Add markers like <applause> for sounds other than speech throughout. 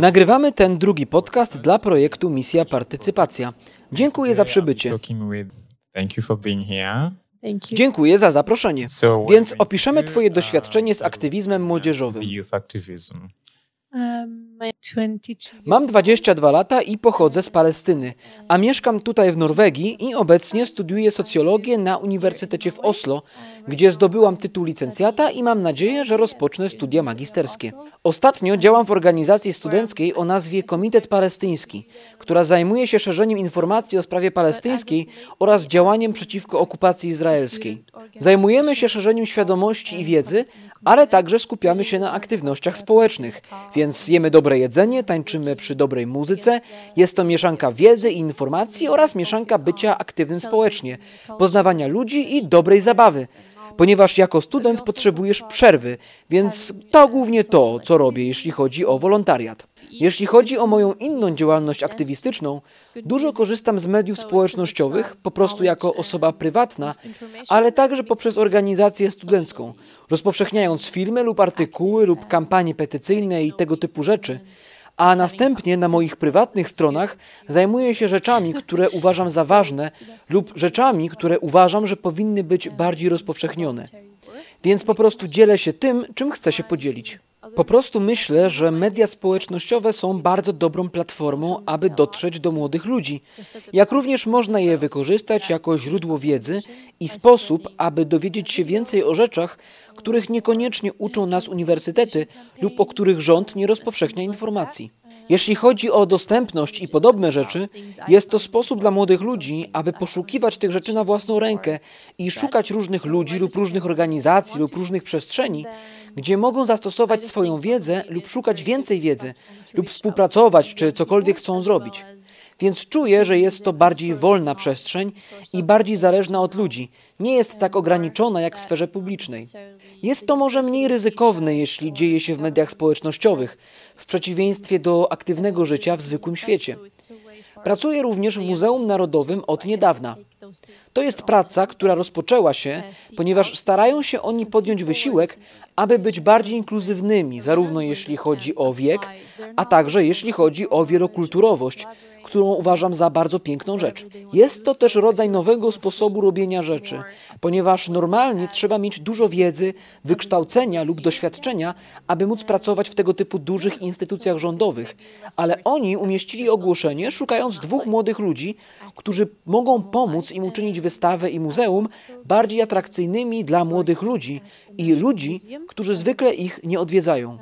Nagrywamy ten drugi podcast dla projektu Misja Partycypacja. Dziękuję za przybycie. Dziękuję za zaproszenie. Więc opiszemy Twoje doświadczenie z aktywizmem młodzieżowym. Mam 22 lata i pochodzę z Palestyny, a mieszkam tutaj w Norwegii i obecnie studiuję socjologię na Uniwersytecie w Oslo, gdzie zdobyłam tytuł licencjata i mam nadzieję, że rozpocznę studia magisterskie. Ostatnio działam w organizacji studenckiej o nazwie Komitet Palestyński, która zajmuje się szerzeniem informacji o sprawie palestyńskiej oraz działaniem przeciwko okupacji izraelskiej. Zajmujemy się szerzeniem świadomości i wiedzy, ale także skupiamy się na aktywnościach społecznych, więc jemy dobre jedzenie, tańczymy przy dobrej muzyce. Jest to mieszanka wiedzy i informacji oraz mieszanka bycia aktywnym społecznie, poznawania ludzi i dobrej zabawy. Ponieważ jako student potrzebujesz przerwy, więc to głównie to, co robię, jeśli chodzi o wolontariat. Jeśli chodzi o moją inną działalność aktywistyczną, dużo korzystam z mediów społecznościowych, po prostu jako osoba prywatna, ale także poprzez organizację studencką, rozpowszechniając filmy lub artykuły lub kampanie petycyjne i tego typu rzeczy. A następnie na moich prywatnych stronach zajmuję się rzeczami, które <laughs> uważam za ważne lub rzeczami, które uważam, że powinny być bardziej rozpowszechnione. Więc po prostu dzielę się tym, czym chcę się podzielić. Po prostu myślę, że media społecznościowe są bardzo dobrą platformą, aby dotrzeć do młodych ludzi. Jak również można je wykorzystać jako źródło wiedzy i sposób, aby dowiedzieć się więcej o rzeczach, których niekoniecznie uczą nas uniwersytety lub o których rząd nie rozpowszechnia informacji. Jeśli chodzi o dostępność i podobne rzeczy, jest to sposób dla młodych ludzi, aby poszukiwać tych rzeczy na własną rękę i szukać różnych ludzi lub różnych organizacji lub różnych przestrzeni, gdzie mogą zastosować swoją wiedzę lub szukać więcej wiedzy, lub współpracować, czy cokolwiek chcą zrobić. Więc czuję, że jest to bardziej wolna przestrzeń i bardziej zależna od ludzi. Nie jest tak ograniczona jak w sferze publicznej. Jest to może mniej ryzykowne, jeśli dzieje się w mediach społecznościowych, w przeciwieństwie do aktywnego życia w zwykłym świecie. Pracuję również w Muzeum Narodowym od niedawna. To jest praca, która rozpoczęła się, ponieważ starają się oni podjąć wysiłek, aby być bardziej inkluzywnymi, zarówno jeśli chodzi o wiek, a także jeśli chodzi o wielokulturowość, którą uważam za bardzo piękną rzecz. Jest to też rodzaj nowego sposobu robienia rzeczy, ponieważ normalnie trzeba mieć dużo wiedzy, wykształcenia lub doświadczenia, aby móc pracować w tego typu dużych instytucjach rządowych. Ale oni umieścili ogłoszenie, szukając dwóch młodych ludzi, którzy mogą pomóc im uczynić wystawę i muzeum bardziej atrakcyjnymi dla młodych ludzi i ludzi, którzy zwykle ich nie odwiedzają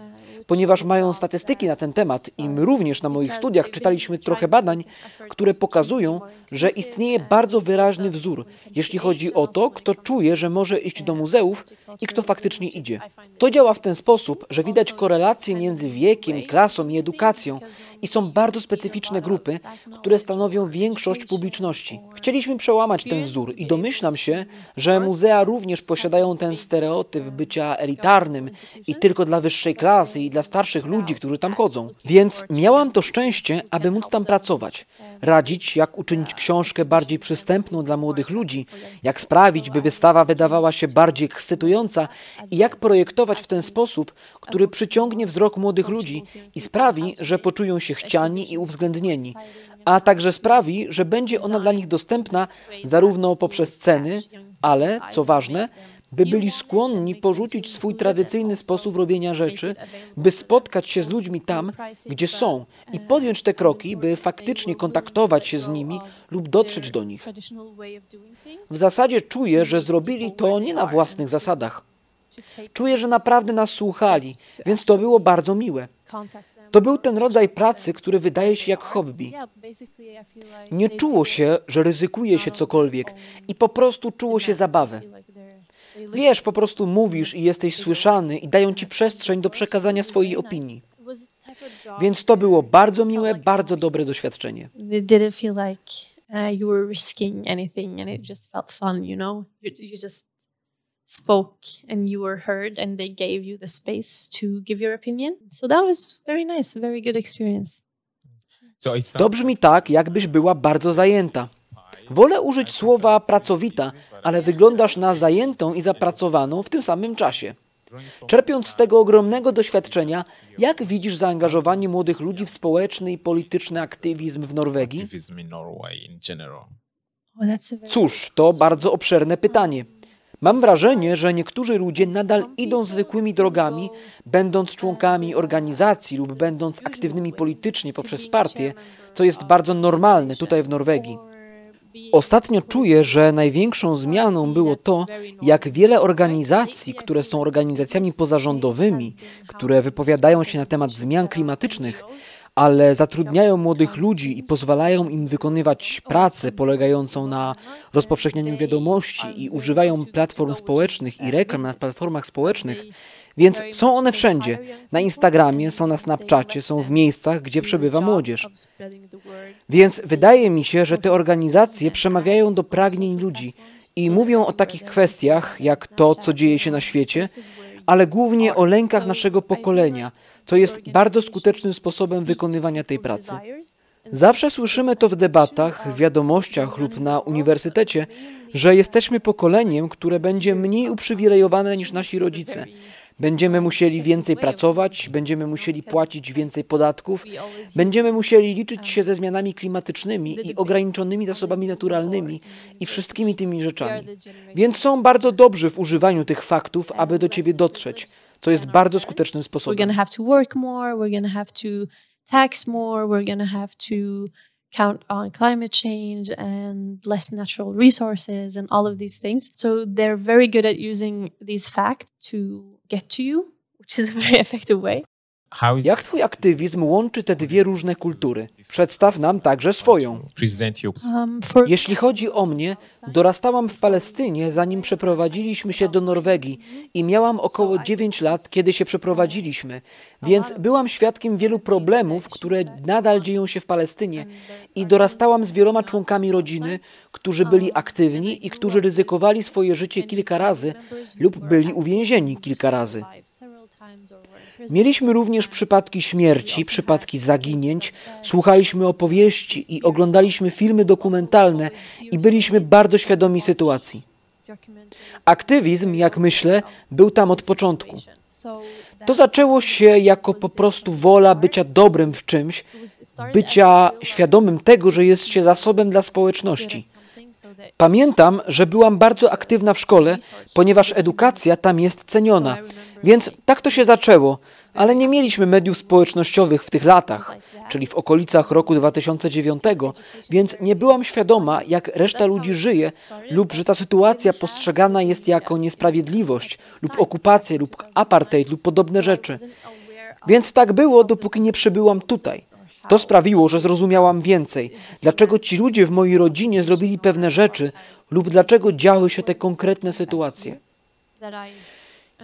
ponieważ mają statystyki na ten temat i my również na moich studiach czytaliśmy trochę badań, które pokazują, że istnieje bardzo wyraźny wzór, jeśli chodzi o to, kto czuje, że może iść do muzeów i kto faktycznie idzie. To działa w ten sposób, że widać korelację między wiekiem, klasą i edukacją i są bardzo specyficzne grupy, które stanowią większość publiczności. Chcieliśmy przełamać ten wzór i domyślam się, że muzea również posiadają ten stereotyp bycia elitarnym i tylko dla wyższej klasy i dla starszych ludzi, którzy tam chodzą. Więc miałam to szczęście, aby móc tam pracować, radzić, jak uczynić książkę bardziej przystępną dla młodych ludzi, jak sprawić, by wystawa wydawała się bardziej ekscytująca i jak projektować w ten sposób, który przyciągnie wzrok młodych ludzi i sprawi, że poczują się chciani i uwzględnieni, a także sprawi, że będzie ona dla nich dostępna zarówno poprzez ceny, ale, co ważne, by byli skłonni porzucić swój tradycyjny sposób robienia rzeczy, by spotkać się z ludźmi tam, gdzie są i podjąć te kroki, by faktycznie kontaktować się z nimi lub dotrzeć do nich. W zasadzie czuję, że zrobili to nie na własnych zasadach. Czuję, że naprawdę nas słuchali, więc to było bardzo miłe. To był ten rodzaj pracy, który wydaje się jak hobby. Nie czuło się, że ryzykuje się cokolwiek i po prostu czuło się zabawę. Wiesz, po prostu mówisz i jesteś słyszany i dają ci przestrzeń do przekazania swojej opinii. Więc to było bardzo miłe, bardzo dobre doświadczenie. Uh, spoke and you were heard and they gave you the space to give your opinion. So that was very nice, very good experience. To brzmi tak, jakbyś była bardzo zajęta. Wolę użyć słowa pracowita, ale wyglądasz na zajętą i zapracowaną w tym samym czasie. Czerpiąc z tego ogromnego doświadczenia, jak widzisz zaangażowanie młodych ludzi w społeczny i polityczny aktywizm w Norwegii? Cóż, to bardzo obszerne pytanie. Mam wrażenie, że niektórzy ludzie nadal idą zwykłymi drogami, będąc członkami organizacji lub będąc aktywnymi politycznie poprzez partie, co jest bardzo normalne tutaj w Norwegii. Ostatnio czuję, że największą zmianą było to, jak wiele organizacji, które są organizacjami pozarządowymi, które wypowiadają się na temat zmian klimatycznych, ale zatrudniają młodych ludzi i pozwalają im wykonywać pracę polegającą na rozpowszechnianiu wiadomości i używają platform społecznych i reklam na platformach społecznych, więc są one wszędzie. Na Instagramie, są na Snapchacie, są w miejscach, gdzie przebywa młodzież. Więc wydaje mi się, że te organizacje przemawiają do pragnień ludzi i mówią o takich kwestiach, jak to, co dzieje się na świecie, ale głównie o lękach naszego pokolenia, co jest bardzo skutecznym sposobem wykonywania tej pracy. Zawsze słyszymy to w debatach, w wiadomościach lub na uniwersytecie, że jesteśmy pokoleniem, które będzie mniej uprzywilejowane niż nasi rodzice. Będziemy musieli więcej pracować, będziemy musieli płacić więcej podatków, będziemy musieli liczyć się ze zmianami klimatycznymi i ograniczonymi zasobami naturalnymi i wszystkimi tymi rzeczami. Więc są bardzo dobrzy w używaniu tych faktów, aby do ciebie dotrzeć, co jest bardzo skutecznym We're sposobem. gonna have to work more. We're gonna have to tax more. We're gonna have to count on climate change and less natural resources and all of these things. So they're very good at using these facts to get to you, which is a very <laughs> effective way. Jak twój aktywizm łączy te dwie różne kultury? Przedstaw nam także swoją. Um, Jeśli chodzi o mnie, dorastałam w Palestynie, zanim przeprowadziliśmy się do Norwegii i miałam około 9 lat, kiedy się przeprowadziliśmy, więc byłam świadkiem wielu problemów, które nadal dzieją się w Palestynie i dorastałam z wieloma członkami rodziny, którzy byli aktywni i którzy ryzykowali swoje życie kilka razy lub byli uwięzieni kilka razy. Mieliśmy również przypadki śmierci, przypadki zaginięć, słuchaliśmy opowieści i oglądaliśmy filmy dokumentalne i byliśmy bardzo świadomi sytuacji. Aktywizm, jak myślę, był tam od początku. To zaczęło się jako po prostu wola bycia dobrym w czymś, bycia świadomym tego, że jest się zasobem dla społeczności. Pamiętam, że byłam bardzo aktywna w szkole, ponieważ edukacja tam jest ceniona. Więc tak to się zaczęło, ale nie mieliśmy mediów społecznościowych w tych latach, czyli w okolicach roku 2009, więc nie byłam świadoma, jak reszta ludzi żyje, lub że ta sytuacja postrzegana jest jako niesprawiedliwość, lub okupacja, lub apartheid, lub podobne rzeczy. Więc tak było, dopóki nie przybyłam tutaj. To sprawiło, że zrozumiałam więcej, dlaczego ci ludzie w mojej rodzinie zrobili pewne rzeczy lub dlaczego działy się te konkretne sytuacje.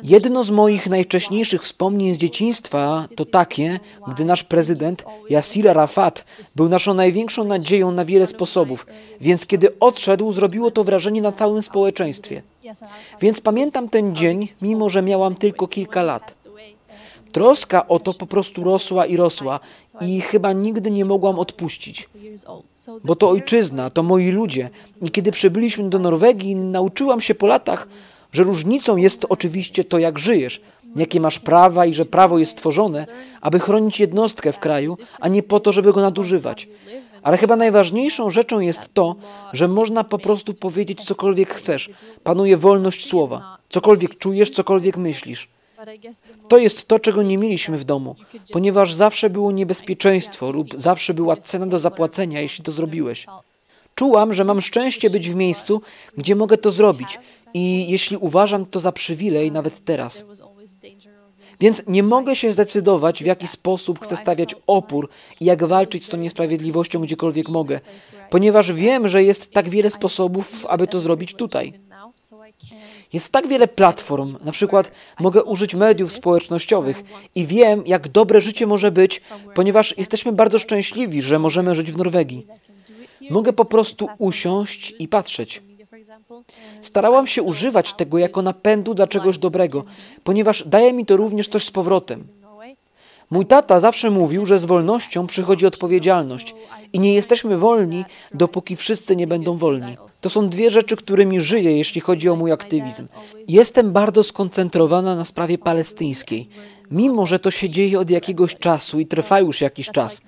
Jedno z moich najwcześniejszych wspomnień z dzieciństwa to takie, gdy nasz prezydent Yasir Arafat był naszą największą nadzieją na wiele sposobów, więc kiedy odszedł, zrobiło to wrażenie na całym społeczeństwie. Więc pamiętam ten dzień, mimo że miałam tylko kilka lat. Troska o to po prostu rosła i rosła i chyba nigdy nie mogłam odpuścić. Bo to ojczyzna, to moi ludzie. I kiedy przybyliśmy do Norwegii, nauczyłam się po latach, że różnicą jest oczywiście to, jak żyjesz, jakie masz prawa i że prawo jest stworzone, aby chronić jednostkę w kraju, a nie po to, żeby go nadużywać. Ale chyba najważniejszą rzeczą jest to, że można po prostu powiedzieć cokolwiek chcesz. Panuje wolność słowa. Cokolwiek czujesz, cokolwiek myślisz. To jest to, czego nie mieliśmy w domu, ponieważ zawsze było niebezpieczeństwo lub zawsze była cena do zapłacenia, jeśli to zrobiłeś. Czułam, że mam szczęście być w miejscu, gdzie mogę to zrobić i jeśli uważam to za przywilej, nawet teraz. Więc nie mogę się zdecydować, w jaki sposób chcę stawiać opór i jak walczyć z tą niesprawiedliwością gdziekolwiek mogę, ponieważ wiem, że jest tak wiele sposobów, aby to zrobić tutaj. Jest tak wiele platform, na przykład mogę użyć mediów społecznościowych i wiem, jak dobre życie może być, ponieważ jesteśmy bardzo szczęśliwi, że możemy żyć w Norwegii. Mogę po prostu usiąść i patrzeć. Starałam się używać tego jako napędu dla czegoś dobrego, ponieważ daje mi to również coś z powrotem. Mój tata zawsze mówił, że z wolnością przychodzi odpowiedzialność i nie jesteśmy wolni, dopóki wszyscy nie będą wolni. To są dwie rzeczy, którymi żyję, jeśli chodzi o mój aktywizm. Jestem bardzo skoncentrowana na sprawie palestyńskiej, mimo że to się dzieje od jakiegoś czasu i trwa już jakiś czas.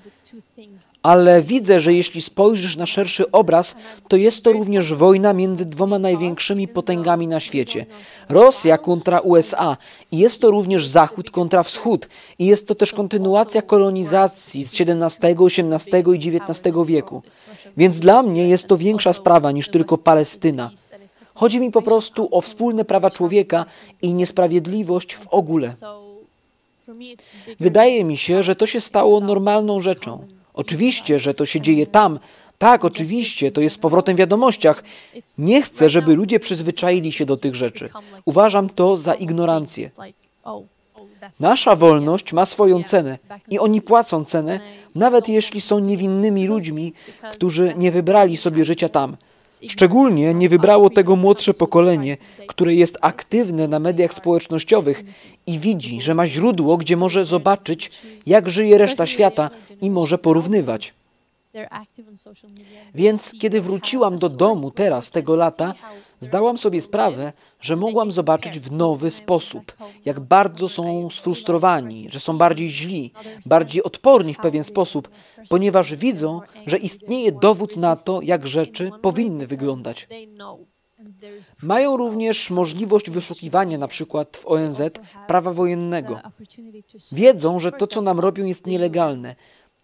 Ale widzę, że jeśli spojrzysz na szerszy obraz, to jest to również wojna między dwoma największymi potęgami na świecie. Rosja kontra USA i jest to również Zachód kontra Wschód i jest to też kontynuacja kolonizacji z XVII, XVIII i XIX wieku. Więc dla mnie jest to większa sprawa niż tylko Palestyna. Chodzi mi po prostu o wspólne prawa człowieka i niesprawiedliwość w ogóle. Wydaje mi się, że to się stało normalną rzeczą. Oczywiście, że to się dzieje tam. Tak, oczywiście, to jest z powrotem w wiadomościach. Nie chcę, żeby ludzie przyzwyczaili się do tych rzeczy. Uważam to za ignorancję. Nasza wolność ma swoją cenę i oni płacą cenę, nawet jeśli są niewinnymi ludźmi, którzy nie wybrali sobie życia tam. Szczególnie nie wybrało tego młodsze pokolenie, które jest aktywne na mediach społecznościowych i widzi, że ma źródło, gdzie może zobaczyć, jak żyje reszta świata i może porównywać. Więc kiedy wróciłam do domu teraz, tego lata, zdałam sobie sprawę, że mogłam zobaczyć w nowy sposób, jak bardzo są sfrustrowani, że są bardziej źli, bardziej odporni w pewien sposób, ponieważ widzą, że istnieje dowód na to, jak rzeczy powinny wyglądać. Mają również możliwość wyszukiwania na przykład w ONZ prawa wojennego. Wiedzą, że to, co nam robią, jest nielegalne.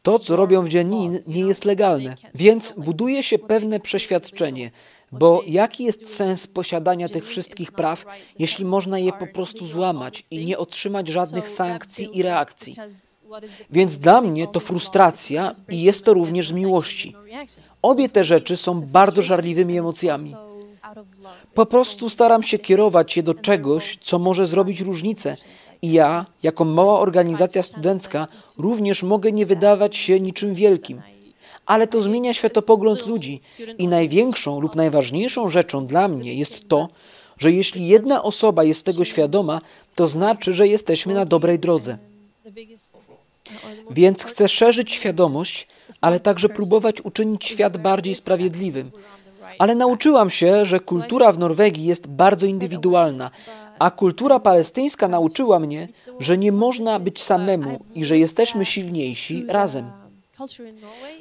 To, co robią w Dzianin, nie jest legalne. Więc buduje się pewne przeświadczenie, bo jaki jest sens posiadania tych wszystkich praw, jeśli można je po prostu złamać i nie otrzymać żadnych sankcji i reakcji? Więc dla mnie to frustracja i jest to również z miłości. Obie te rzeczy są bardzo żarliwymi emocjami. Po prostu staram się kierować je do czegoś, co może zrobić różnicę. I ja, jako mała organizacja studencka, również mogę nie wydawać się niczym wielkim. Ale to zmienia światopogląd ludzi. I największą lub najważniejszą rzeczą dla mnie jest to, że jeśli jedna osoba jest tego świadoma, to znaczy, że jesteśmy na dobrej drodze. Więc chcę szerzyć świadomość, ale także próbować uczynić świat bardziej sprawiedliwym. Ale nauczyłam się, że kultura w Norwegii jest bardzo indywidualna, a kultura palestyńska nauczyła mnie, że nie można być samemu i że jesteśmy silniejsi razem.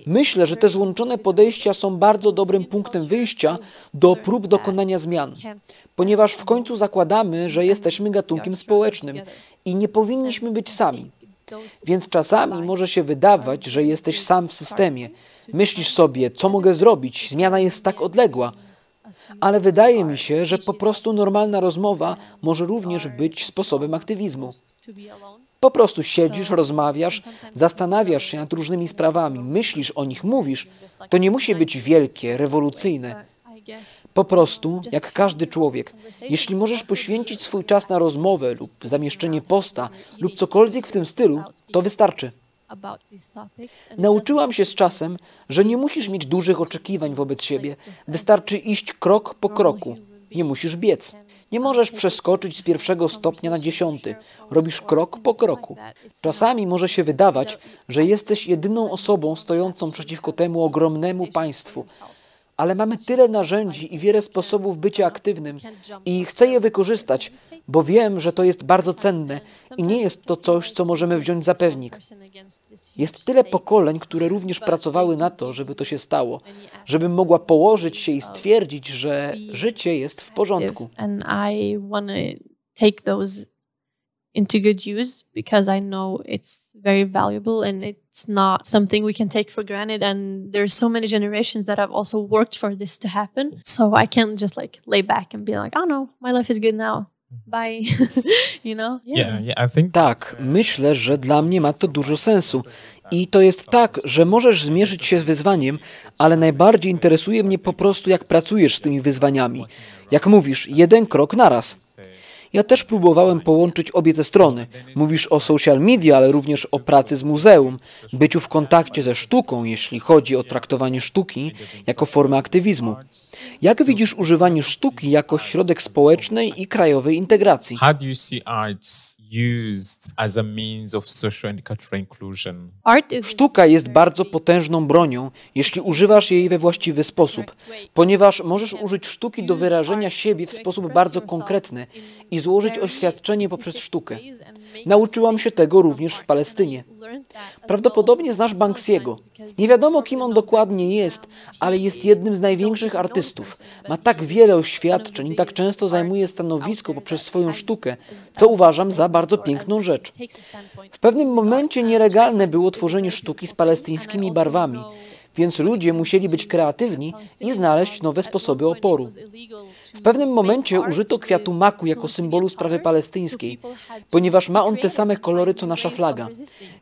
Myślę, że te złączone podejścia są bardzo dobrym punktem wyjścia do prób dokonania zmian, ponieważ w końcu zakładamy, że jesteśmy gatunkiem społecznym i nie powinniśmy być sami. Więc czasami może się wydawać, że jesteś sam w systemie. Myślisz sobie, co mogę zrobić, zmiana jest tak odległa. Ale wydaje mi się, że po prostu normalna rozmowa może również być sposobem aktywizmu. Po prostu siedzisz, rozmawiasz, zastanawiasz się nad różnymi sprawami, myślisz o nich, mówisz. To nie musi być wielkie, rewolucyjne. Po prostu, jak każdy człowiek, jeśli możesz poświęcić swój czas na rozmowę lub zamieszczenie posta lub cokolwiek w tym stylu, to wystarczy. Nauczyłam się z czasem, że nie musisz mieć dużych oczekiwań wobec siebie. Wystarczy iść krok po kroku. Nie musisz biec. Nie możesz przeskoczyć z pierwszego stopnia na dziesiąty. Robisz krok po kroku. Czasami może się wydawać, że jesteś jedyną osobą stojącą przeciwko temu ogromnemu państwu, ale mamy tyle narzędzi i wiele sposobów bycia aktywnym i chcę je wykorzystać, bo wiem, że to jest bardzo cenne i nie jest to coś, co możemy wziąć za pewnik. Jest tyle pokoleń, które również pracowały na to, żeby to się stało, żebym mogła położyć się i stwierdzić, że życie jest w porządku. Into good use because I know it's very valuable and it's not something we can take for granted. And there's so many generations that have also worked for this to happen. So I can't just like lay back and be like, oh no, my life is good now. Bye. <laughs> you know? Yeah, yeah, I think Tak, myślę, że dla mnie ma to dużo sensu. I to jest tak, że możesz zmierzyć się z wyzwaniem, ale najbardziej interesuje mnie po prostu, jak pracujesz z tymi wyzwaniami. Jak mówisz, jeden krok naraz. Ja też próbowałem połączyć obie te strony. Mówisz o social media, ale również o pracy z muzeum, byciu w kontakcie ze sztuką, jeśli chodzi o traktowanie sztuki jako formę aktywizmu. Jak widzisz używanie sztuki jako środek społecznej i krajowej integracji? how do you see arts used as a means of social and cultural inclusion. Art is Sztuka jest bardzo potężną bronią, jeśli używasz jej we właściwy sposób, ponieważ możesz użyć sztuki do wyrażenia siebie w sposób bardzo konkretny i złożyć oświadczenie poprzez sztukę. Nauczyłam się tego również w Palestynie. Prawdopodobnie znasz Banksiego. Nie wiadomo, kim on dokładnie jest, ale jest jednym z największych artystów. Ma tak wiele oświadczeń i tak często zajmuje stanowisko poprzez swoją sztukę, co uważam za bardzo piękną rzecz. W pewnym momencie nielegalne było tworzenie sztuki z palestyńskimi barwami, więc ludzie musieli być kreatywni i znaleźć nowe sposoby oporu. W pewnym momencie użyto kwiatu maku jako symbolu sprawy palestyńskiej, ponieważ ma on te same kolory co nasza flaga.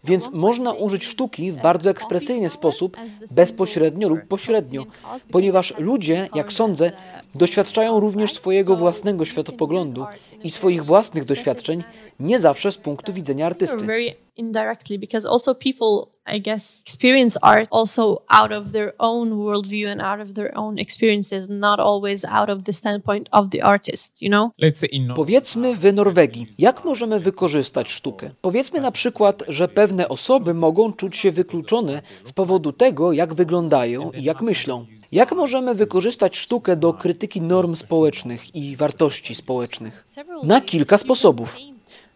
Więc można użyć sztuki w bardzo ekspresyjny sposób, bezpośrednio lub pośrednio, ponieważ ludzie, jak sądzę, doświadczają również swojego własnego światopoglądu i swoich własnych doświadczeń, nie zawsze z punktu widzenia artysty. Indirectly because also people i guess experience art also out of their own worldview and out of their own experiences not always out of the standpoint of the artist you know Let's say in Powiedzmy w Norwegii, jak możemy wykorzystać sztukę? Powiedzmy na przykład, że pewne osoby mogą czuć się wykluczone z powodu tego, jak wyglądają i jak myślą. Jak możemy wykorzystać sztukę do krytyki norm społecznych i wartości społecznych? Na kilka sposobów.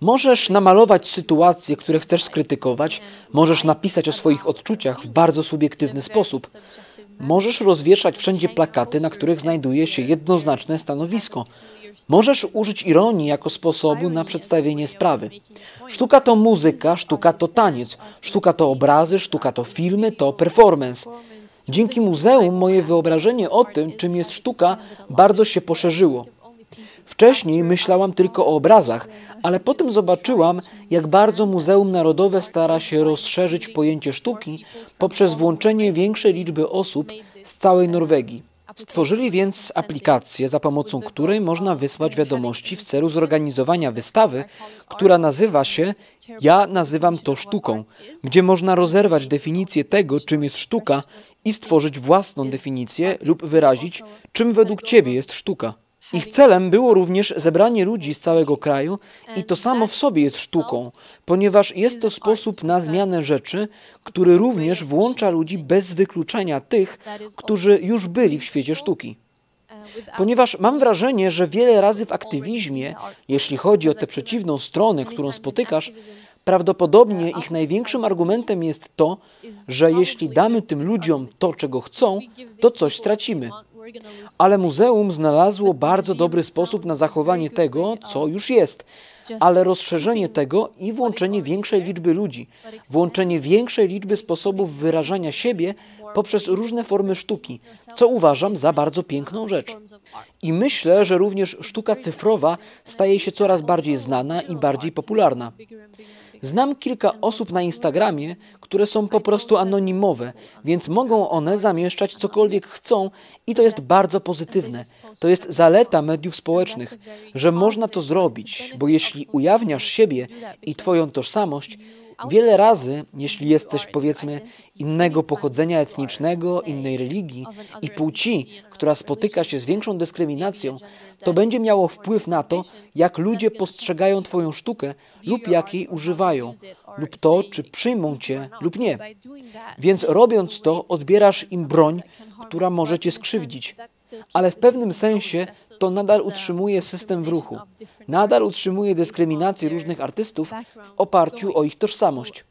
Możesz namalować sytuacje, które chcesz skrytykować, możesz napisać o swoich odczuciach w bardzo subiektywny sposób. Możesz rozwieszać wszędzie plakaty, na których znajduje się jednoznaczne stanowisko. Możesz użyć ironii jako sposobu na przedstawienie sprawy. Sztuka to muzyka, sztuka to taniec, sztuka to obrazy, sztuka to filmy, to performance. Dzięki muzeum moje wyobrażenie o tym, czym jest sztuka, bardzo się poszerzyło. Wcześniej myślałam tylko o obrazach, ale potem zobaczyłam, jak bardzo Muzeum Narodowe stara się rozszerzyć pojęcie sztuki poprzez włączenie większej liczby osób z całej Norwegii. Stworzyli więc aplikację, za pomocą której można wysłać wiadomości w celu zorganizowania wystawy, która nazywa się Ja nazywam to sztuką, gdzie można rozerwać definicję tego, czym jest sztuka i stworzyć własną definicję lub wyrazić, czym według Ciebie jest sztuka. Ich celem było również zebranie ludzi z całego kraju i to samo w sobie jest sztuką, ponieważ jest to sposób na zmianę rzeczy, który również włącza ludzi bez wykluczania tych, którzy już byli w świecie sztuki. Ponieważ mam wrażenie, że wiele razy w aktywizmie, jeśli chodzi o tę przeciwną stronę, którą spotykasz, prawdopodobnie ich największym argumentem jest to, że jeśli damy tym ludziom to, czego chcą, to coś stracimy. Ale muzeum znalazło bardzo dobry sposób na zachowanie tego, co już jest, ale rozszerzenie tego i włączenie większej liczby ludzi, włączenie większej liczby sposobów wyrażania siebie poprzez różne formy sztuki, co uważam za bardzo piękną rzecz. I myślę, że również sztuka cyfrowa staje się coraz bardziej znana i bardziej popularna. Znam kilka osób na Instagramie, które są po prostu anonimowe, więc mogą one zamieszczać cokolwiek chcą i to jest bardzo pozytywne. To jest zaleta mediów społecznych, że można to zrobić, bo jeśli ujawniasz siebie i Twoją tożsamość, Wiele razy, jeśli jesteś powiedzmy innego pochodzenia etnicznego, innej religii i płci, która spotyka się z większą dyskryminacją, to będzie miało wpływ na to, jak ludzie postrzegają Twoją sztukę lub jak jej używają, lub to, czy przyjmą Cię lub nie. Więc robiąc to, odbierasz im broń, która może Cię skrzywdzić. Ale w pewnym sensie to nadal utrzymuje system w ruchu. Nadal utrzymuje dyskryminację różnych artystów w oparciu o ich tożsamość.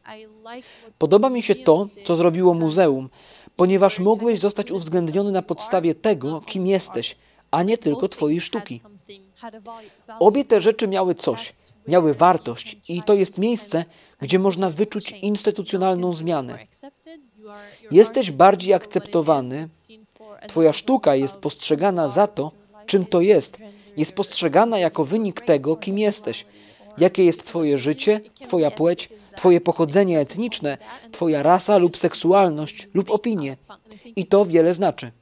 Podoba mi się to, co zrobiło muzeum, ponieważ mogłeś zostać uwzględniony na podstawie tego, kim jesteś, a nie tylko Twojej sztuki. Obie te rzeczy miały coś, miały wartość i to jest miejsce, gdzie można wyczuć instytucjonalną zmianę. Jesteś bardziej akceptowany, Twoja sztuka jest postrzegana za to, czym to jest. Jest postrzegana jako wynik tego, kim jesteś. Jakie jest Twoje życie, Twoja płeć, Twoje pochodzenie etniczne, Twoja rasa lub seksualność lub opinie. I to wiele znaczy.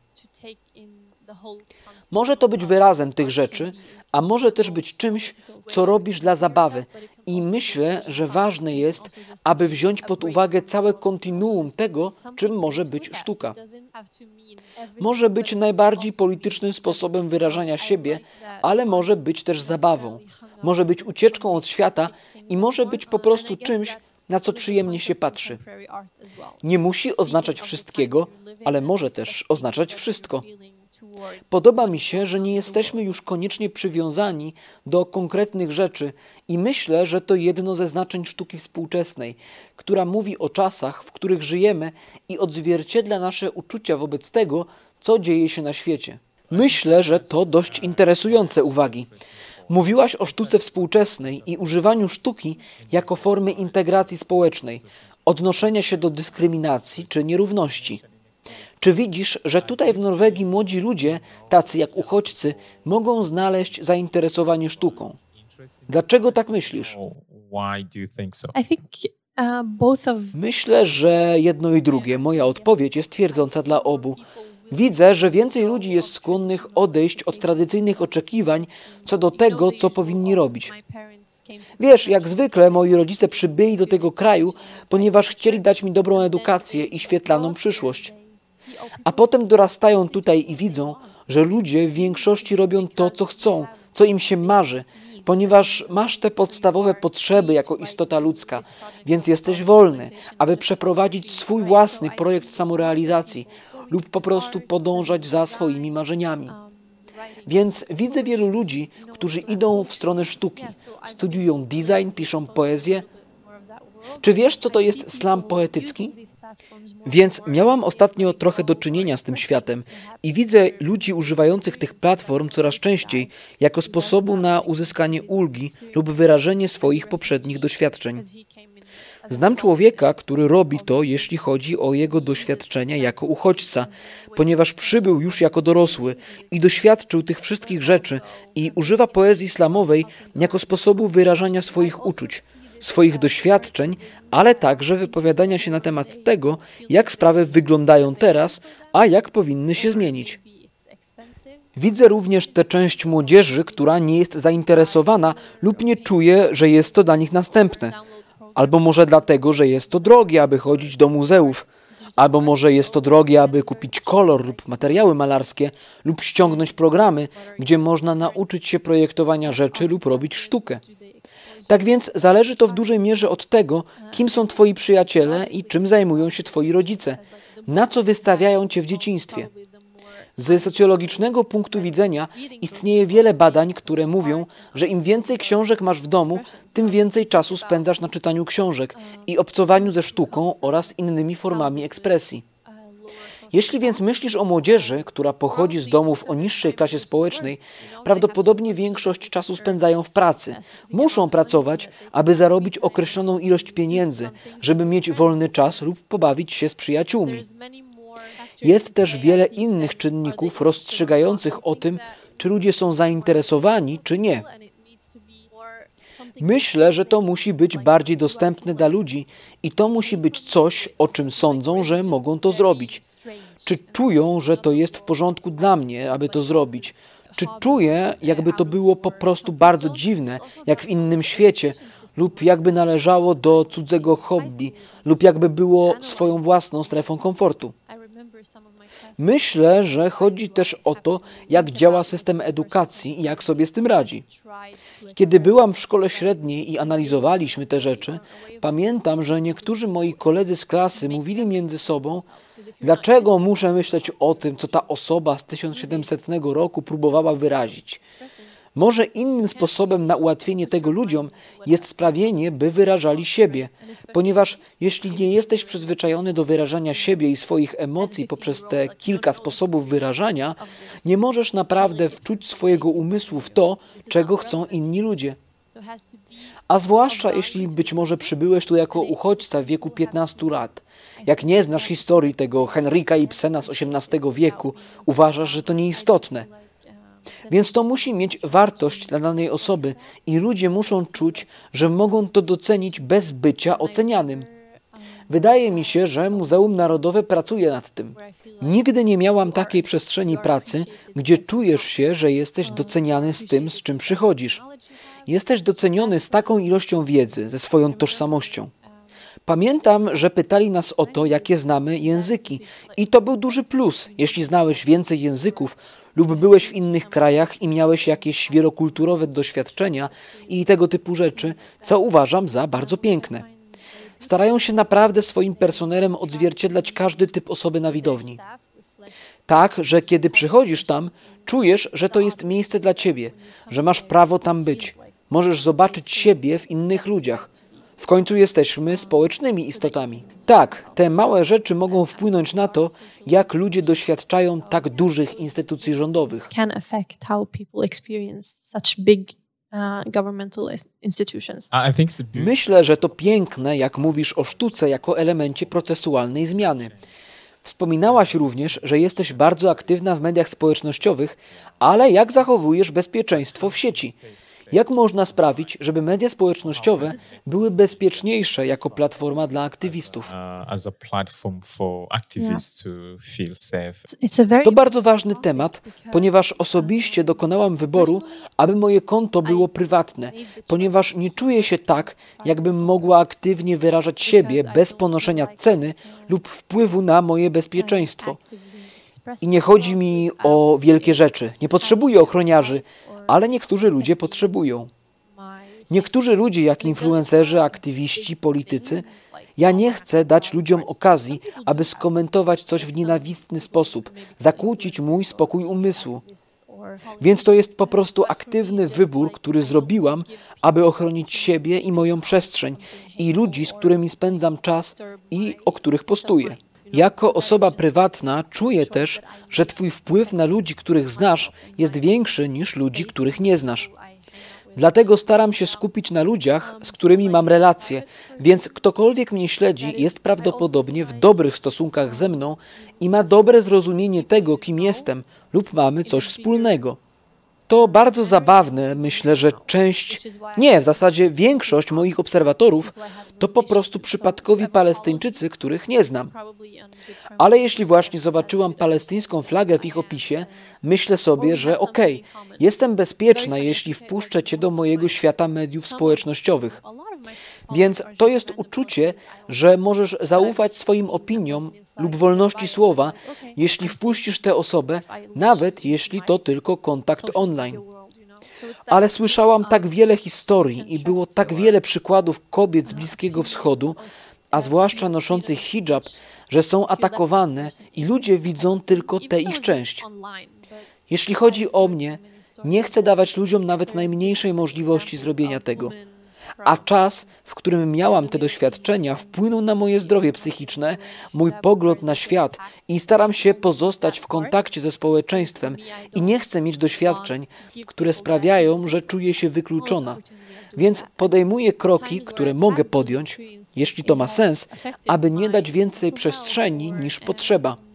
Może to być wyrazem tych rzeczy, a może też być czymś, co robisz dla zabawy. I myślę, że ważne jest, aby wziąć pod uwagę całe kontinuum tego, czym może być sztuka. Może być najbardziej politycznym sposobem wyrażania siebie, ale może być też zabawą. Może być ucieczką od świata i może być po prostu czymś, na co przyjemnie się patrzy. Nie musi oznaczać wszystkiego, ale może też oznaczać wszystko. Podoba mi się, że nie jesteśmy już koniecznie przywiązani do konkretnych rzeczy i myślę, że to jedno ze znaczeń sztuki współczesnej, która mówi o czasach, w których żyjemy i odzwierciedla nasze uczucia wobec tego, co dzieje się na świecie. Myślę, że to dość interesujące uwagi. Mówiłaś o sztuce współczesnej i używaniu sztuki jako formy integracji społecznej, odnoszenia się do dyskryminacji czy nierówności. Czy widzisz, że tutaj w Norwegii młodzi ludzie, tacy jak uchodźcy, mogą znaleźć zainteresowanie sztuką? Dlaczego tak myślisz? Uh, Myślę, że jedno i drugie. Moja odpowiedź jest twierdząca dla obu. Widzę, że więcej ludzi jest skłonnych odejść od tradycyjnych oczekiwań co do tego, co powinni robić. Wiesz, jak zwykle moi rodzice przybyli do tego kraju, ponieważ chcieli dać mi dobrą edukację i świetlaną przyszłość. A potem dorastają tutaj i widzą, że ludzie w większości robią to, co chcą, co im się marzy, ponieważ masz te podstawowe potrzeby jako istota ludzka, więc jesteś wolny, aby przeprowadzić swój własny projekt samorealizacji lub po prostu podążać za swoimi marzeniami. Więc widzę wielu ludzi, którzy idą w stronę sztuki, studiują design, piszą poezję. Czy wiesz, co to jest slam poetycki? Więc miałam ostatnio trochę do czynienia z tym światem i widzę ludzi używających tych platform coraz częściej jako sposobu na uzyskanie ulgi lub wyrażenie swoich poprzednich doświadczeń. Znam człowieka, który robi to, jeśli chodzi o jego doświadczenia jako uchodźca, ponieważ przybył już jako dorosły i doświadczył tych wszystkich rzeczy i używa poezji islamowej jako sposobu wyrażania swoich uczuć, swoich doświadczeń, ale także wypowiadania się na temat tego, jak sprawy wyglądają teraz, a jak powinny się zmienić. Widzę również tę część młodzieży, która nie jest zainteresowana lub nie czuje, że jest to dla nich następne. Albo może dlatego, że jest to drogie, aby chodzić do muzeów. Albo może jest to drogie, aby kupić kolor lub materiały malarskie, lub ściągnąć programy, gdzie można nauczyć się projektowania rzeczy lub robić sztukę. Tak więc zależy to w dużej mierze od tego, kim są Twoi przyjaciele i czym zajmują się Twoi rodzice, na co wystawiają Cię w dzieciństwie. Z socjologicznego punktu widzenia istnieje wiele badań, które mówią, że im więcej książek masz w domu, tym więcej czasu spędzasz na czytaniu książek i obcowaniu ze sztuką oraz innymi formami ekspresji. Jeśli więc myślisz o młodzieży, która pochodzi z domów o niższej klasie społecznej, prawdopodobnie większość czasu spędzają w pracy. Muszą pracować, aby zarobić określoną ilość pieniędzy, żeby mieć wolny czas lub pobawić się z przyjaciółmi. Jest też wiele innych czynników rozstrzygających o tym, czy ludzie są zainteresowani, czy nie. Myślę, że to musi być bardziej dostępne dla ludzi i to musi być coś, o czym sądzą, że mogą to zrobić. Czy czują, że to jest w porządku dla mnie, aby to zrobić? Czy czuję, jakby to było po prostu bardzo dziwne, jak w innym świecie, lub jakby należało do cudzego hobby, lub jakby było swoją własną strefą komfortu? Myślę, że chodzi też o to, jak działa system edukacji i jak sobie z tym radzi. Kiedy byłam w szkole średniej i analizowaliśmy te rzeczy, pamiętam, że niektórzy moi koledzy z klasy mówili między sobą, dlaczego muszę myśleć o tym, co ta osoba z 1700 roku próbowała wyrazić. Może innym sposobem na ułatwienie tego ludziom jest sprawienie, by wyrażali siebie, ponieważ jeśli nie jesteś przyzwyczajony do wyrażania siebie i swoich emocji poprzez te kilka sposobów wyrażania, nie możesz naprawdę wczuć swojego umysłu w to, czego chcą inni ludzie. A zwłaszcza jeśli być może przybyłeś tu jako uchodźca w wieku 15 lat. Jak nie znasz historii tego Henryka Ibsena z XVIII wieku, uważasz, że to nieistotne. Więc to musi mieć wartość dla danej osoby i ludzie muszą czuć, że mogą to docenić bez bycia ocenianym. Wydaje mi się, że Muzeum Narodowe pracuje nad tym. Nigdy nie miałam takiej przestrzeni pracy, gdzie czujesz się, że jesteś doceniany z tym, z czym przychodzisz. Jesteś doceniony z taką ilością wiedzy, ze swoją tożsamością. Pamiętam, że pytali nas o to, jakie znamy języki. I to był duży plus. Jeśli znałeś więcej języków lub byłeś w innych krajach i miałeś jakieś wielokulturowe doświadczenia i tego typu rzeczy, co uważam za bardzo piękne. Starają się naprawdę swoim personelem odzwierciedlać każdy typ osoby na widowni. Tak, że kiedy przychodzisz tam, czujesz, że to jest miejsce dla ciebie, że masz prawo tam być. Możesz zobaczyć siebie w innych ludziach. W końcu jesteśmy społecznymi istotami. Tak, te małe rzeczy mogą wpłynąć na to, jak ludzie doświadczają tak dużych instytucji rządowych. Uh. Myślę, że to piękne, jak mówisz o sztuce jako elemencie procesualnej zmiany. Wspominałaś również, że jesteś bardzo aktywna w mediach społecznościowych, ale jak zachowujesz bezpieczeństwo w sieci? Jak można sprawić, żeby media społecznościowe były bezpieczniejsze jako platforma dla aktywistów? To bardzo ważny temat, ponieważ osobiście dokonałam wyboru, aby moje konto było prywatne, ponieważ nie czuję się tak, jakbym mogła aktywnie wyrażać siebie bez ponoszenia ceny lub wpływu na moje bezpieczeństwo. I nie chodzi mi o wielkie rzeczy. Nie potrzebuję ochroniarzy, ale niektórzy ludzie potrzebują. Niektórzy ludzie, jak influencerzy, aktywiści, politycy, ja nie chcę dać ludziom okazji, aby skomentować coś w nienawistny sposób, zakłócić mój spokój umysłu. Więc to jest po prostu aktywny wybór, który zrobiłam, aby ochronić siebie i moją przestrzeń i ludzi, z którymi spędzam czas i o których postuję. Jako osoba prywatna czuję też, że Twój wpływ na ludzi, których znasz, jest większy niż ludzi, których nie znasz. Dlatego staram się skupić na ludziach, z którymi mam relacje, więc ktokolwiek mnie śledzi, jest prawdopodobnie w dobrych stosunkach ze mną i ma dobre zrozumienie tego, kim jestem, lub mamy coś wspólnego. To bardzo zabawne, myślę, że część, nie, w zasadzie większość moich obserwatorów to po prostu przypadkowi Palestyńczycy, których nie znam. Ale jeśli właśnie zobaczyłam palestyńską flagę w ich opisie, myślę sobie, że okej, jestem bezpieczna, jeśli wpuszczę cię do mojego świata mediów społecznościowych. Więc to jest uczucie, że możesz zaufać swoim opiniom lub wolności słowa, jeśli wpuścisz tę osobę, nawet jeśli to tylko kontakt online. Ale słyszałam tak wiele historii i było tak wiele przykładów kobiet z Bliskiego Wschodu, a zwłaszcza noszących hijab, że są atakowane i ludzie widzą tylko tę ich część. Jeśli chodzi o mnie, nie chcę dawać ludziom nawet najmniejszej możliwości zrobienia tego. A czas, w którym miałam te doświadczenia, wpłynął na moje zdrowie psychiczne, mój pogląd na świat i staram się pozostać w kontakcie ze społeczeństwem i nie chcę mieć doświadczeń, które sprawiają, że czuję się wykluczona. Więc podejmuję kroki, które mogę podjąć, jeśli to ma sens, aby nie dać więcej przestrzeni niż potrzeba.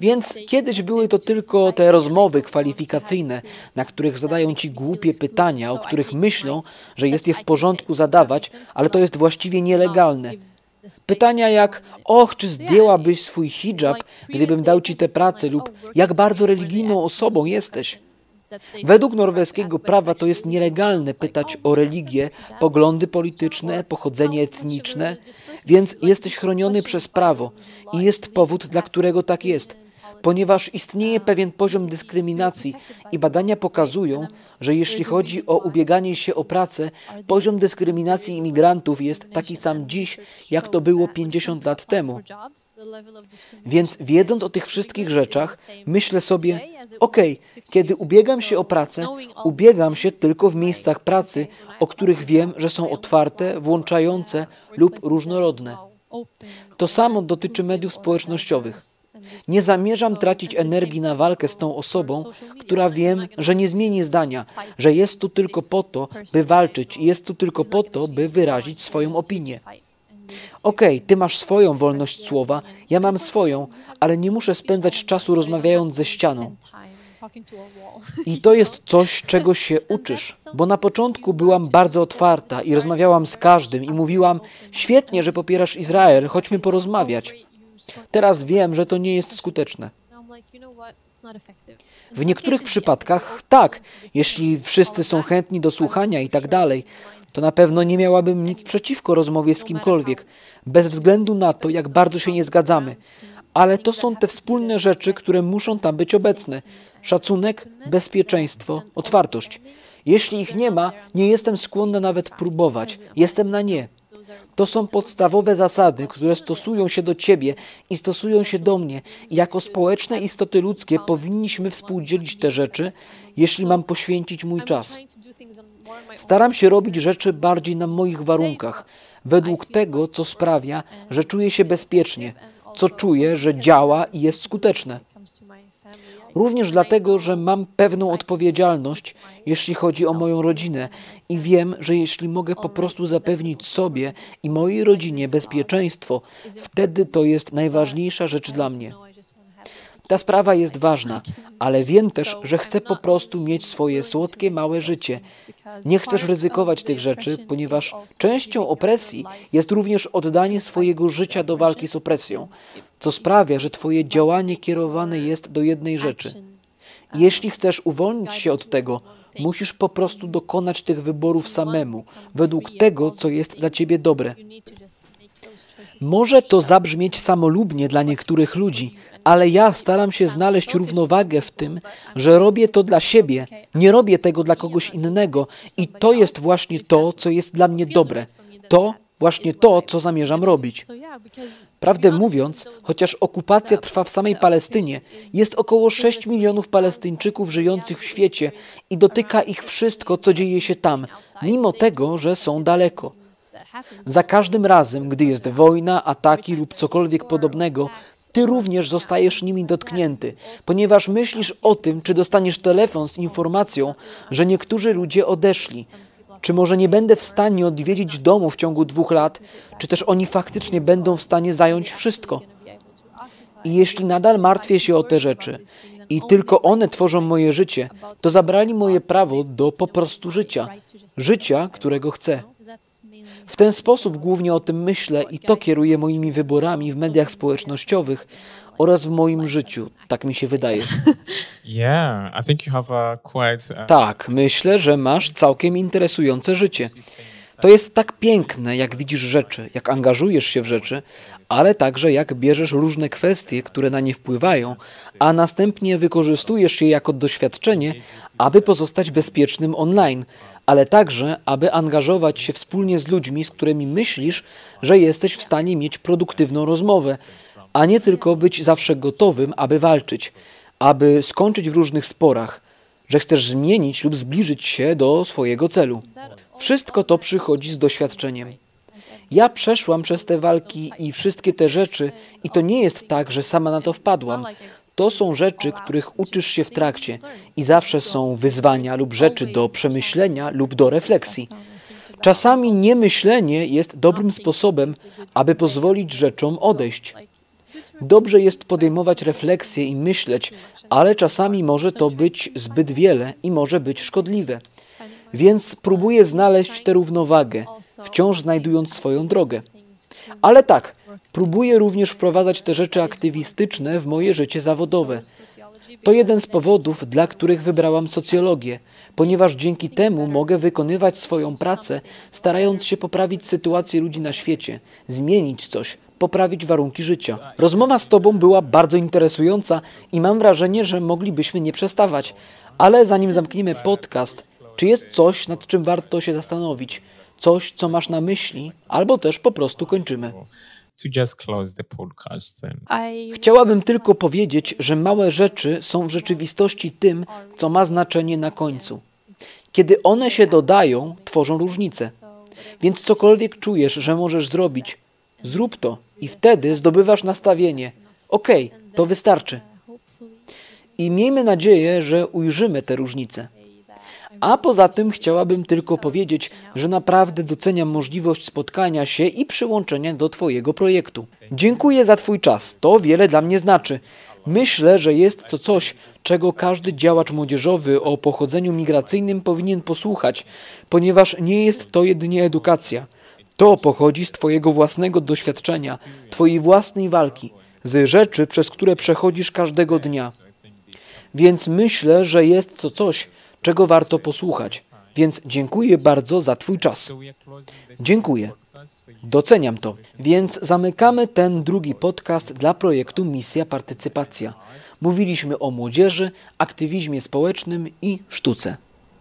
Więc kiedyś były to tylko te rozmowy kwalifikacyjne, na których zadają ci głupie pytania, o których myślą, że jest je w porządku zadawać, ale to jest właściwie nielegalne. Pytania jak, och, czy zdjęłabyś swój hijab, gdybym dał ci tę pracę, lub jak bardzo religijną osobą jesteś. Według norweskiego prawa to jest nielegalne pytać o religię, poglądy polityczne, pochodzenie etniczne, więc jesteś chroniony przez prawo i jest powód, dla którego tak jest. Ponieważ istnieje pewien poziom dyskryminacji i badania pokazują, że jeśli chodzi o ubieganie się o pracę, poziom dyskryminacji imigrantów jest taki sam dziś, jak to było 50 lat temu. Więc wiedząc o tych wszystkich rzeczach, myślę sobie, okej, kiedy ubiegam się o pracę, ubiegam się tylko w miejscach pracy, o których wiem, że są otwarte, włączające lub różnorodne. To samo dotyczy mediów społecznościowych. Nie zamierzam tracić energii na walkę z tą osobą, która wiem, że nie zmieni zdania, że jest tu tylko po to, by walczyć i jest tu tylko po to, by wyrazić swoją opinię. Okej, ty masz swoją wolność słowa, ja mam swoją, ale nie muszę spędzać czasu rozmawiając ze ścianą. I to jest coś, czego się uczysz, bo na początku byłam bardzo otwarta i rozmawiałam z każdym i mówiłam: Świetnie, że popierasz Izrael, chodźmy porozmawiać. Teraz wiem, że to nie jest skuteczne. W niektórych przypadkach tak, jeśli wszyscy są chętni do słuchania i tak dalej. to na pewno nie miałabym nic przeciwko rozmowie z kimkolwiek, bez względu na to, jak bardzo się nie zgadzamy. Ale to są te wspólne rzeczy, które muszą tam być obecne: szacunek, bezpieczeństwo, otwartość. Jeśli ich nie ma, nie jestem skłonna nawet próbować. Jestem na nie. To są podstawowe zasady, które stosują się do ciebie i stosują się do mnie. I jako społeczne istoty ludzkie powinniśmy współdzielić te rzeczy, jeśli mam poświęcić mój czas. Staram się robić rzeczy bardziej na moich warunkach, według tego, co sprawia, że czuję się bezpiecznie, co czuję, że działa i jest skuteczne. Również dlatego, że mam pewną odpowiedzialność, jeśli chodzi o moją rodzinę i wiem, że jeśli mogę po prostu zapewnić sobie i mojej rodzinie bezpieczeństwo, wtedy to jest najważniejsza rzecz dla mnie. Ta sprawa jest ważna, ale wiem też, że chcę po prostu mieć swoje słodkie, małe życie. Nie chcesz ryzykować tych rzeczy, ponieważ częścią opresji jest również oddanie swojego życia do walki z opresją, co sprawia, że Twoje działanie kierowane jest do jednej rzeczy. Jeśli chcesz uwolnić się od tego, musisz po prostu dokonać tych wyborów samemu, według tego, co jest dla Ciebie dobre. Może to zabrzmieć samolubnie dla niektórych ludzi, ale ja staram się znaleźć równowagę w tym, że robię to dla siebie, nie robię tego dla kogoś innego i to jest właśnie to, co jest dla mnie dobre. To właśnie to, co zamierzam robić. Prawdę mówiąc, chociaż okupacja trwa w samej Palestynie, jest około 6 milionów Palestyńczyków żyjących w świecie i dotyka ich wszystko, co dzieje się tam, mimo tego, że są daleko. Za każdym razem, gdy jest wojna, ataki lub cokolwiek podobnego, ty również zostajesz nimi dotknięty, ponieważ myślisz o tym, czy dostaniesz telefon z informacją, że niektórzy ludzie odeszli. Czy może nie będę w stanie odwiedzić domu w ciągu dwóch lat, czy też oni faktycznie będą w stanie zająć wszystko? I jeśli nadal martwię się o te rzeczy i tylko one tworzą moje życie, to zabrali moje prawo do po prostu życia, życia, którego chcę. W ten sposób głównie o tym myślę i to kieruje moimi wyborami w mediach społecznościowych oraz w moim życiu. Tak mi się wydaje. <laughs> Uh, Tak, myślę, że masz całkiem interesujące życie. To jest tak piękne, jak widzisz rzeczy, jak angażujesz się w rzeczy, ale także jak bierzesz różne kwestie, które na nie wpływają, a następnie wykorzystujesz je jako doświadczenie, aby pozostać bezpiecznym online, ale także, aby angażować się wspólnie z ludźmi, z którymi myślisz, że jesteś w stanie mieć produktywną rozmowę, a nie tylko być zawsze gotowym, aby walczyć, aby skończyć w różnych sporach, że chcesz zmienić lub zbliżyć się do swojego celu. Wszystko to przychodzi z doświadczeniem. Ja przeszłam przez te walki i wszystkie te rzeczy, i to nie jest tak, że sama na to wpadłam. To są rzeczy, których uczysz się w trakcie i zawsze są wyzwania lub rzeczy do przemyślenia lub do refleksji. Czasami niemyślenie jest dobrym sposobem, aby pozwolić rzeczom odejść. Dobrze jest podejmować refleksje i myśleć, ale czasami może to być zbyt wiele i może być szkodliwe. Więc próbuję znaleźć tę równowagę, wciąż znajdując swoją drogę. Ale tak, próbuję również wprowadzać te rzeczy aktywistyczne w moje życie zawodowe. To jeden z powodów, dla których wybrałam socjologię, ponieważ dzięki temu mogę wykonywać swoją pracę, starając się poprawić sytuację ludzi na świecie, zmienić coś, poprawić warunki życia. Rozmowa z Tobą była bardzo interesująca i mam wrażenie, że moglibyśmy nie przestawać. Ale zanim zamkniemy podcast, czy jest coś, nad czym warto się zastanowić? Coś, co masz na myśli, albo też po prostu kończymy. To just close the podcast then. I Chciałabym tylko powiedzieć, że małe rzeczy są w rzeczywistości tym, co ma znaczenie na końcu. Kiedy one się dodają, tworzą różnicę. Więc cokolwiek czujesz, że możesz zrobić, zrób to i wtedy zdobywasz nastawienie. Okej, to wystarczy. I miejmy nadzieję, że ujrzymy te różnice. A poza tym chciałabym tylko powiedzieć, że naprawdę doceniam możliwość spotkania się i przyłączenia do Twojego projektu. Dziękuję za Twój czas, to wiele dla mnie znaczy. Myślę, że jest to coś, czego każdy działacz młodzieżowy o pochodzeniu migracyjnym powinien posłuchać, ponieważ nie jest to jedynie edukacja. To pochodzi z Twojego własnego doświadczenia, Twojej własnej walki, z rzeczy, przez które przechodzisz każdego dnia. Więc myślę, że jest to coś, czego warto posłuchać. Więc dziękuję bardzo za Twój czas. Dziękuję. Doceniam to. Więc zamykamy ten drugi podcast dla projektu Misja Partycypacja. Mówiliśmy o młodzieży, aktywizmie społecznym i sztuce.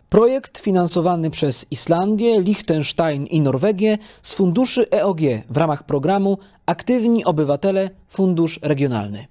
Projekt finansowany przez Islandię, Liechtenstein i Norwegię z funduszy EOG w ramach programu Aktywni Obywatele Fundusz Regionalny.